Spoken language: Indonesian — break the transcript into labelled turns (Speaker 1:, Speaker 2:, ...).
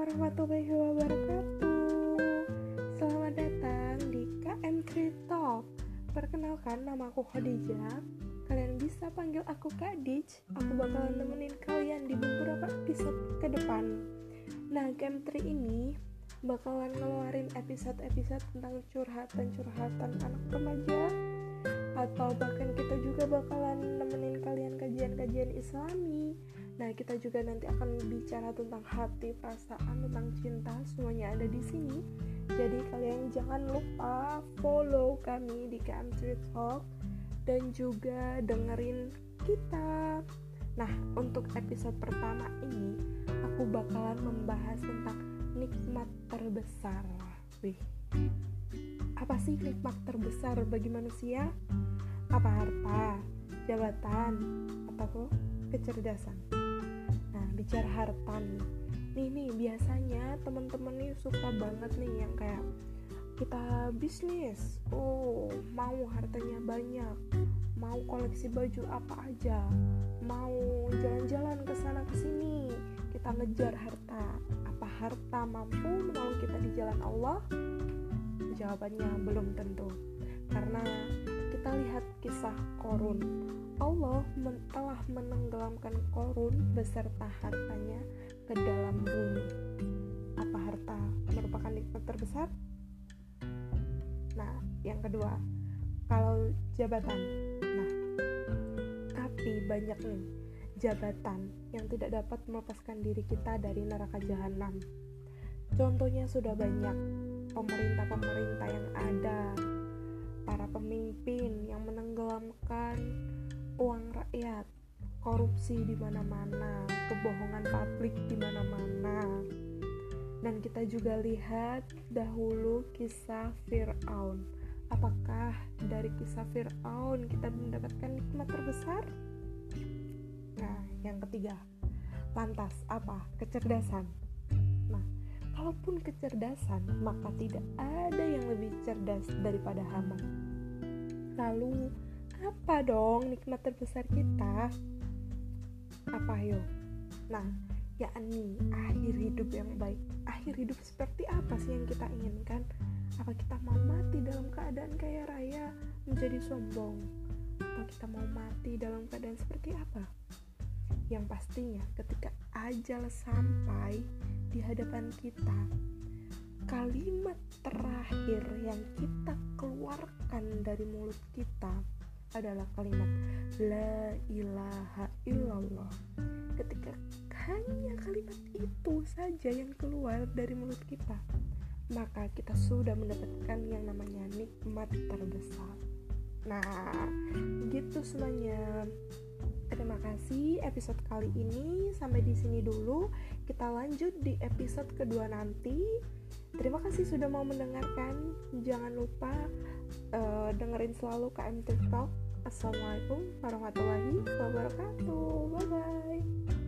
Speaker 1: Warahmatullahi wabarakatuh. Selamat datang di KM3 Talk. Perkenalkan nama aku Khadijah. Kalian bisa panggil aku Kak Dij Aku bakalan nemenin kalian di beberapa episode ke depan. Nah KM3 ini bakalan ngeluarin episode-episode tentang curhatan-curhatan anak remaja Atau bahkan kita juga bakalan nemenin kalian kajian-kajian islami Nah, kita juga nanti akan bicara tentang hati, perasaan, tentang cinta, semuanya ada di sini. Jadi kalian jangan lupa follow kami di KM3 Talk dan juga dengerin kita. Nah, untuk episode pertama ini aku bakalan membahas tentang nikmat terbesar. Wih. Apa sih nikmat terbesar bagi manusia? Apa harta, jabatan, atau kecerdasan? Bicara harta nih. Nih nih biasanya teman-teman nih suka banget nih yang kayak kita bisnis. Oh mau hartanya banyak. Mau koleksi baju apa aja. Mau jalan-jalan ke sana ke sini. Kita ngejar harta. Apa harta mampu menolong kita di jalan Allah? Jawabannya belum tentu. Karena kita lihat kisah Korun Allah men telah menenggelamkan korun beserta hartanya ke dalam bumi. Apa harta merupakan nikmat terbesar? Nah, yang kedua, kalau jabatan. Nah, tapi banyak nih jabatan yang tidak dapat melepaskan diri kita dari neraka jahanam. Contohnya sudah banyak pemerintah-pemerintah yang ada, para pemimpin yang menenggelamkan uang rakyat, korupsi di mana-mana, kebohongan publik di mana-mana. Dan kita juga lihat dahulu kisah Fir'aun. Apakah dari kisah Fir'aun kita mendapatkan nikmat terbesar? Nah, yang ketiga, lantas apa? Kecerdasan. Nah, kalaupun kecerdasan, maka tidak ada yang lebih cerdas daripada Haman. Lalu, apa dong nikmat terbesar kita? Apa yuk? Nah, yakni akhir hidup yang baik. Akhir hidup seperti apa sih yang kita inginkan? Apa kita mau mati dalam keadaan kaya raya menjadi sombong? Atau kita mau mati dalam keadaan seperti apa? Yang pastinya ketika ajal sampai di hadapan kita, kalimat terakhir yang kita keluarkan dari mulut kita adalah kalimat La ilaha illallah Ketika hanya kalimat itu saja yang keluar dari mulut kita Maka kita sudah mendapatkan yang namanya nikmat terbesar Nah, gitu semuanya Terima kasih episode kali ini sampai di sini dulu. Kita lanjut di episode kedua nanti. Terima kasih sudah mau mendengarkan. Jangan lupa uh, dengerin selalu KM TikTok. Assalamualaikum warahmatullahi wabarakatuh. Bye bye.